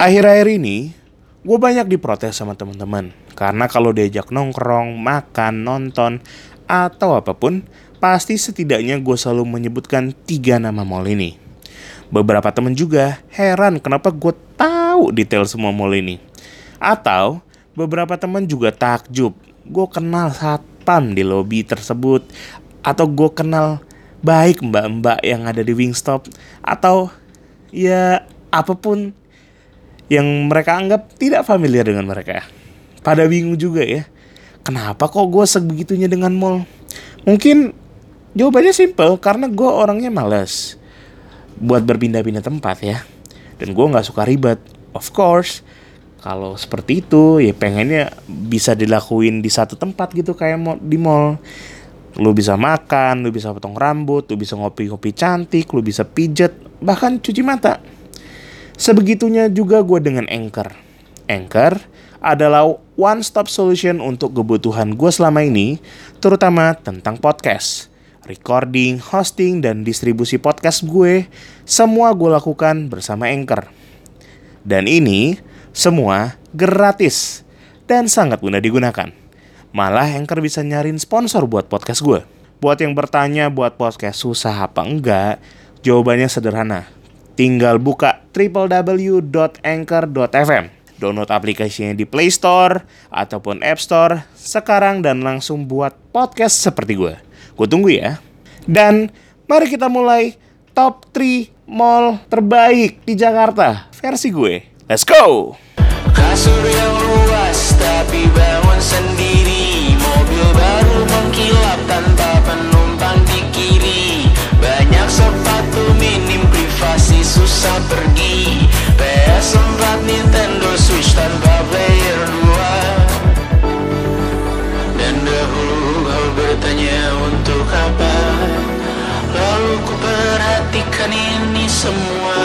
Akhir-akhir ini, gue banyak diprotes sama teman-teman. Karena kalau diajak nongkrong, makan, nonton, atau apa pun, pasti setidaknya gue selalu menyebutkan tiga nama mall ini. Beberapa temen juga heran kenapa gue tahu detail semua mall ini. Atau beberapa teman juga takjub, gue kenal satpam di lobi tersebut. Atau gue kenal baik mbak-mbak yang ada di Wingstop atau ya apa pun yang mereka anggap tidak familiar dengan mereka. Pada bingung juga ya. Kenapa kok gue sebegitunya dengan mall? Mungkin jawabannya simple karena gue orangnya males buat berpindah-pindah tempat ya. Dan gue nggak suka ribet. Of course, kalau seperti itu ya pengennya bisa dilakuin di satu tempat gitu kayak di mall Lu bisa makan, lu bisa potong rambut, lu bisa ngopi-ngopi cantik, lu bisa pijet, bahkan cuci mata. Sebegitunya juga gue dengan Anchor. Anchor adalah one stop solution untuk kebutuhan gue selama ini, terutama tentang podcast. Recording, hosting, dan distribusi podcast gue, semua gue lakukan bersama Anchor. Dan ini semua gratis dan sangat mudah digunakan. Malah Anchor bisa nyariin sponsor buat podcast gue. Buat yang bertanya buat podcast susah apa enggak, jawabannya sederhana. Tinggal buka www.anchor.fm. Download aplikasinya di Play Store ataupun App Store sekarang dan langsung buat podcast seperti gue. Gue tunggu ya. Dan mari kita mulai top 3 mall terbaik di Jakarta versi gue. Let's go! Kasur yang luas tapi bangun sendiri semua.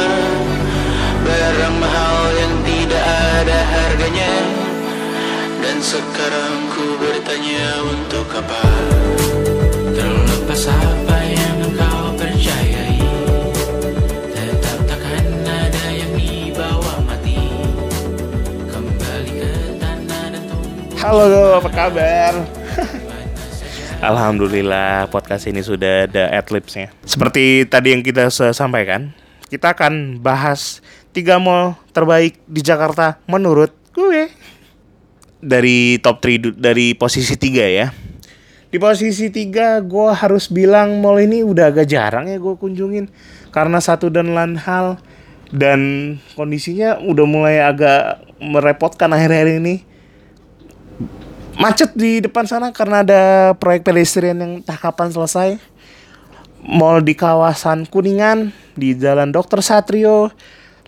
Barang mahal yang tidak ada harganya. Dan sekarang ku bertanya untuk apa? Terlepas apa yang engkau percayai Tetap takkan ada yang dibawa mati. Kembali ke tanah dan tumbuh Halo apa kabar? Alhamdulillah podcast ini sudah ada adlibsnya. Seperti tadi yang kita sampaikan Kita akan bahas tiga mall terbaik di Jakarta menurut gue dari top 3 dari posisi 3 ya. Di posisi 3 gue harus bilang mall ini udah agak jarang ya gue kunjungin karena satu dan lain hal dan kondisinya udah mulai agak merepotkan akhir-akhir ini. Macet di depan sana karena ada proyek pedestrian yang tak kapan selesai. Mall di kawasan Kuningan di Jalan Dr. Satrio.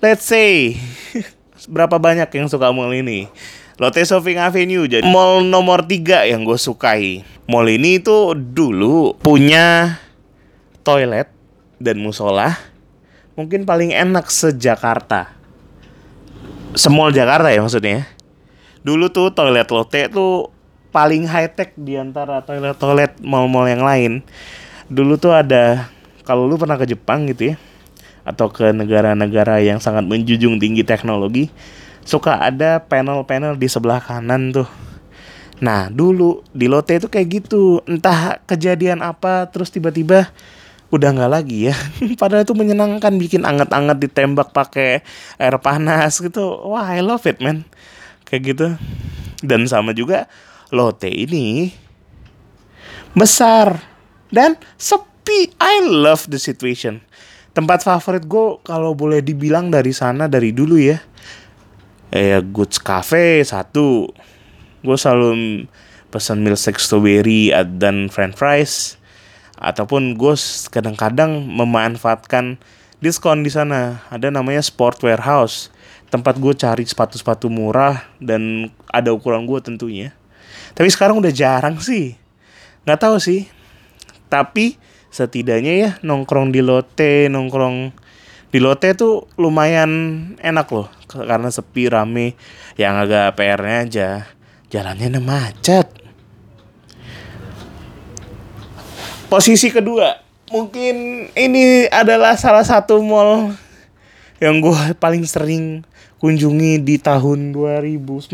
Let's say berapa banyak yang suka mall ini? Lotte Shopping Avenue jadi mall nomor 3 yang gue sukai. Mall ini itu dulu punya toilet dan musola mungkin paling enak se-Jakarta. Semall Jakarta ya maksudnya. Dulu tuh toilet Lotte tuh paling high tech di antara toilet-toilet mall-mall yang lain. Dulu tuh ada kalau lu pernah ke Jepang gitu ya atau ke negara-negara yang sangat menjunjung tinggi teknologi, suka ada panel-panel di sebelah kanan tuh. Nah, dulu di Lotte itu kayak gitu. Entah kejadian apa terus tiba-tiba udah nggak lagi ya. Padahal itu menyenangkan bikin anget-anget ditembak pakai air panas gitu. Wah, I love it, man. Kayak gitu. Dan sama juga Lotte ini besar dan sepi. I love the situation. Tempat favorit gue kalau boleh dibilang dari sana dari dulu ya. Eh Goods Cafe satu. Gue selalu pesan milkshake strawberry dan french fries. Ataupun gue kadang-kadang memanfaatkan diskon di sana. Ada namanya Sport Warehouse. Tempat gue cari sepatu-sepatu murah dan ada ukuran gue tentunya. Tapi sekarang udah jarang sih. Nggak tahu sih tapi setidaknya ya nongkrong di Lotte nongkrong di Lotte tuh lumayan enak loh. Karena sepi rame. Yang agak PR-nya aja jalannya macet. Posisi kedua mungkin ini adalah salah satu mall yang gue paling sering kunjungi di tahun 2019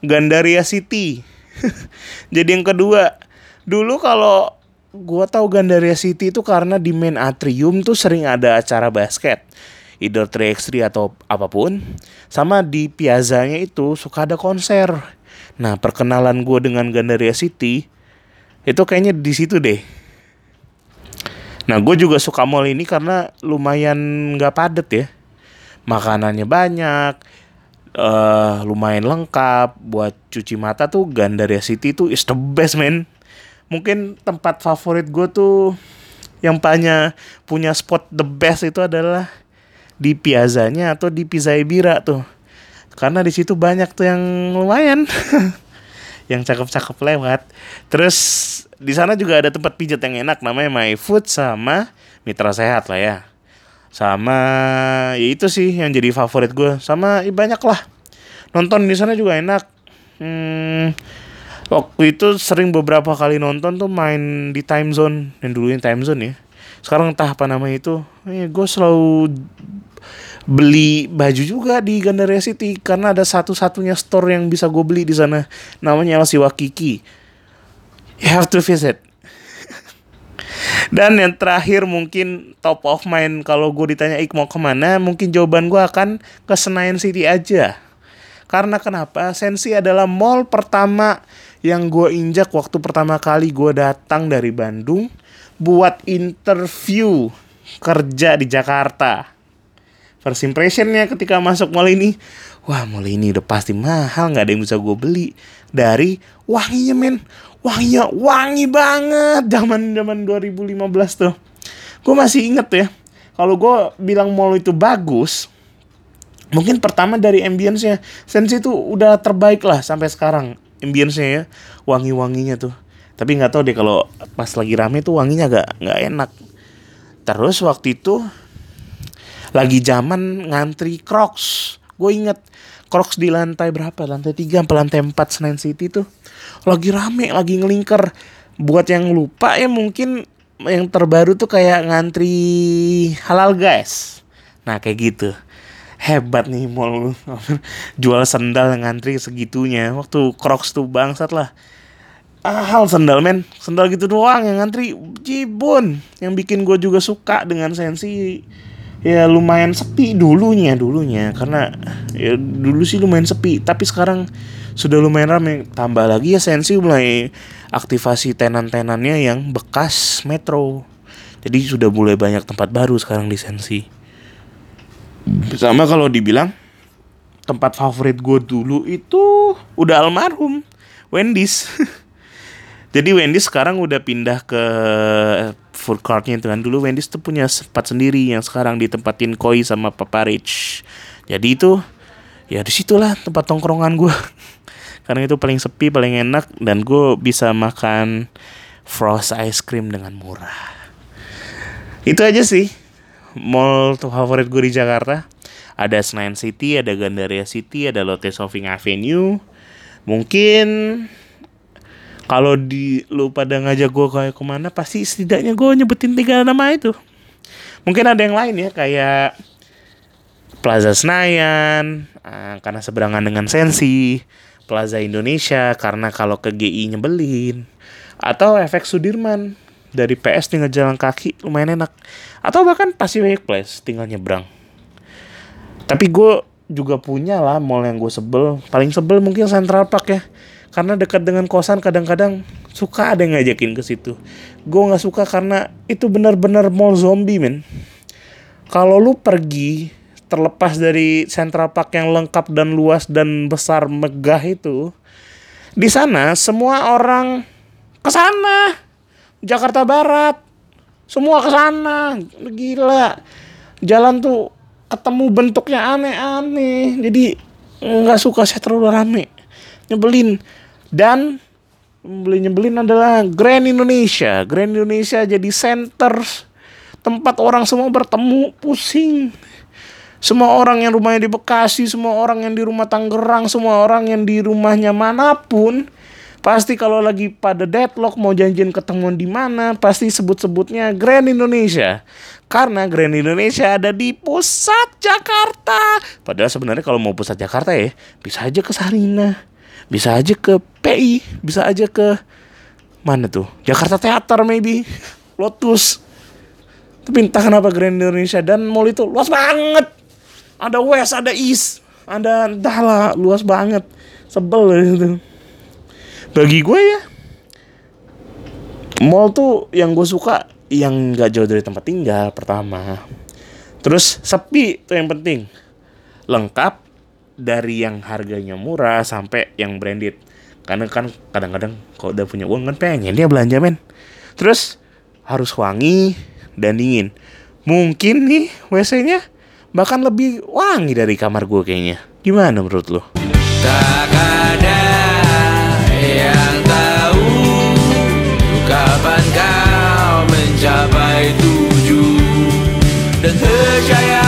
Gandaria City. Jadi yang kedua dulu kalau gue tahu Gandaria City itu karena di main atrium tuh sering ada acara basket either 3x3 atau apa pun sama di piazzanya itu suka ada konser nah perkenalan gue dengan Gandaria City itu kayaknya di situ deh Nah, gue juga suka mall ini karena lumayan nggak padet ya. Makanannya banyak, uh, lumayan lengkap. Buat cuci mata tuh Gandaria City tuh is the best man. Mungkin tempat favorit gue tuh yang punya punya spot the best itu adalah di Piazzanya atau di Pizza Ibira tuh. Karena di situ banyak tuh yang lumayan. yang cakep-cakep lewat. Terus di sana juga ada tempat pijat yang enak namanya My Food sama Mitra Sehat lah ya. Sama ya itu sih yang jadi favorit gue. Sama ya banyak lah. Nonton di sana juga enak. Hmm, waktu itu sering beberapa kali nonton tuh main di time zone yang dulunya time zone ya. Sekarang entah apa namanya itu. Eh, gue selalu beli baju juga di Gandaria City karena ada satu-satunya store yang bisa gue beli di sana namanya LC Wakiki you have to visit dan yang terakhir mungkin top of mind kalau gue ditanya Ik mau ke mana mungkin jawaban gue akan ke Senayan City aja karena kenapa Sensi adalah mall pertama yang gue injak waktu pertama kali gue datang dari Bandung buat interview kerja di Jakarta. First impressionnya ketika masuk mall ini wah mall ini udah pasti mahal nggak ada yang bisa gue beli. Dari wanginya men. Wanginya wangi banget. Zaman zaman 2015 tuh. Gue masih inget ya kalau gue bilang mall itu bagus mungkin pertama dari ambience-nya. Sensi itu udah terbaik lah sampai sekarang ambience-nya ya wangi-wanginya tuh tapi nggak tahu deh kalau pas lagi rame tuh wanginya gak nggak enak terus waktu itu lagi zaman ngantri Crocs. Gue inget Crocs di lantai berapa? Lantai 3 sampai lantai 4 Senayan City tuh. Lagi rame, lagi ngelingker. Buat yang lupa ya mungkin yang terbaru tuh kayak ngantri halal guys. Nah kayak gitu. Hebat nih mall. Jual sendal ngantri segitunya. Waktu Crocs tuh bangsat lah. Ah, hal sendal men. Sendal gitu doang yang ngantri. Jibun. Yang bikin gue juga suka dengan sensi. Ya lumayan sepi dulunya dulunya. Karena ya dulu sih lumayan sepi. Tapi sekarang sudah lumayan ramai tambah lagi ya Sensi mulai aktivasi tenan-tenannya yang bekas metro. Jadi sudah mulai banyak tempat baru sekarang di Sensi sama kalau dibilang tempat favorit gue dulu itu udah almarhum Wendy's. Jadi Wendy's sekarang udah pindah ke food courtnya itu kan. Dulu Wendy's tuh punya tempat sendiri yang sekarang ditempatin Koi sama Papa Rich. Jadi itu ya di situlah tempat tongkrongan gue karena itu paling sepi paling enak dan gue bisa makan frost ice cream dengan murah. Itu aja sih mall favorit gue di Jakarta. Ada Senayan City ada Gandaria City ada Lotte Shopping Avenue. Mungkin kalau di lu pada ngajak gue kayak ke mana pasti setidaknya gue nyebutin tiga nama itu. Mungkin ada yang lain ya kayak Plaza Senayan uh, karena seberangan dengan Sensi Plaza Indonesia karena kalau ke GI nyebelin atau efek Sudirman dari PS tinggal jalan kaki lumayan enak. Atau bahkan Pacific Place tinggal nyebrang. Tapi gue juga punya lah mall yang gue sebel. Paling sebel mungkin Central Park ya. Karena dekat dengan kosan kadang-kadang suka ada yang ngajakin ke situ. Gue nggak suka karena itu benar-benar mall zombie men. Kalau lu pergi terlepas dari Central Park yang lengkap dan luas dan besar megah itu di sana semua orang ke sana Jakarta Barat. Semua ke sana. Gila. Jalan tuh ketemu bentuknya aneh-aneh. Jadi nggak suka saya terlalu rame. Nyebelin. Dan beli nyebelin adalah Grand Indonesia. Grand Indonesia jadi center. Tempat orang semua bertemu pusing. Semua orang yang rumahnya di Bekasi, semua orang yang di rumah Tangerang, semua orang yang di rumahnya mana pun Pasti kalau lagi pada deadlock mau janjian ketemuan di mana, pasti sebut-sebutnya Grand Indonesia. Karena Grand Indonesia ada di pusat Jakarta. Padahal sebenarnya kalau mau pusat Jakarta ya, bisa aja ke Sarina, bisa aja ke PI, bisa aja ke mana tuh? Jakarta Theater maybe, Lotus. Tapi entah kenapa Grand Indonesia dan mall itu luas banget. Ada West, ada East, ada entahlah luas banget. Sebel gitu bagi gue ya mall tuh yang gue suka yang gak jauh dari tempat tinggal pertama. Terus sepi tuh yang penting. Lengkap dari yang harganya murah sampai yang branded. Karena kan kadang-kadang kalau udah punya uang kan pengen dia belanja men. Terus harus wangi dan dingin. Mungkin nih WC-nya bahkan lebih wangi dari kamar gue kayaknya. Gimana menurut lo? Tak ada dan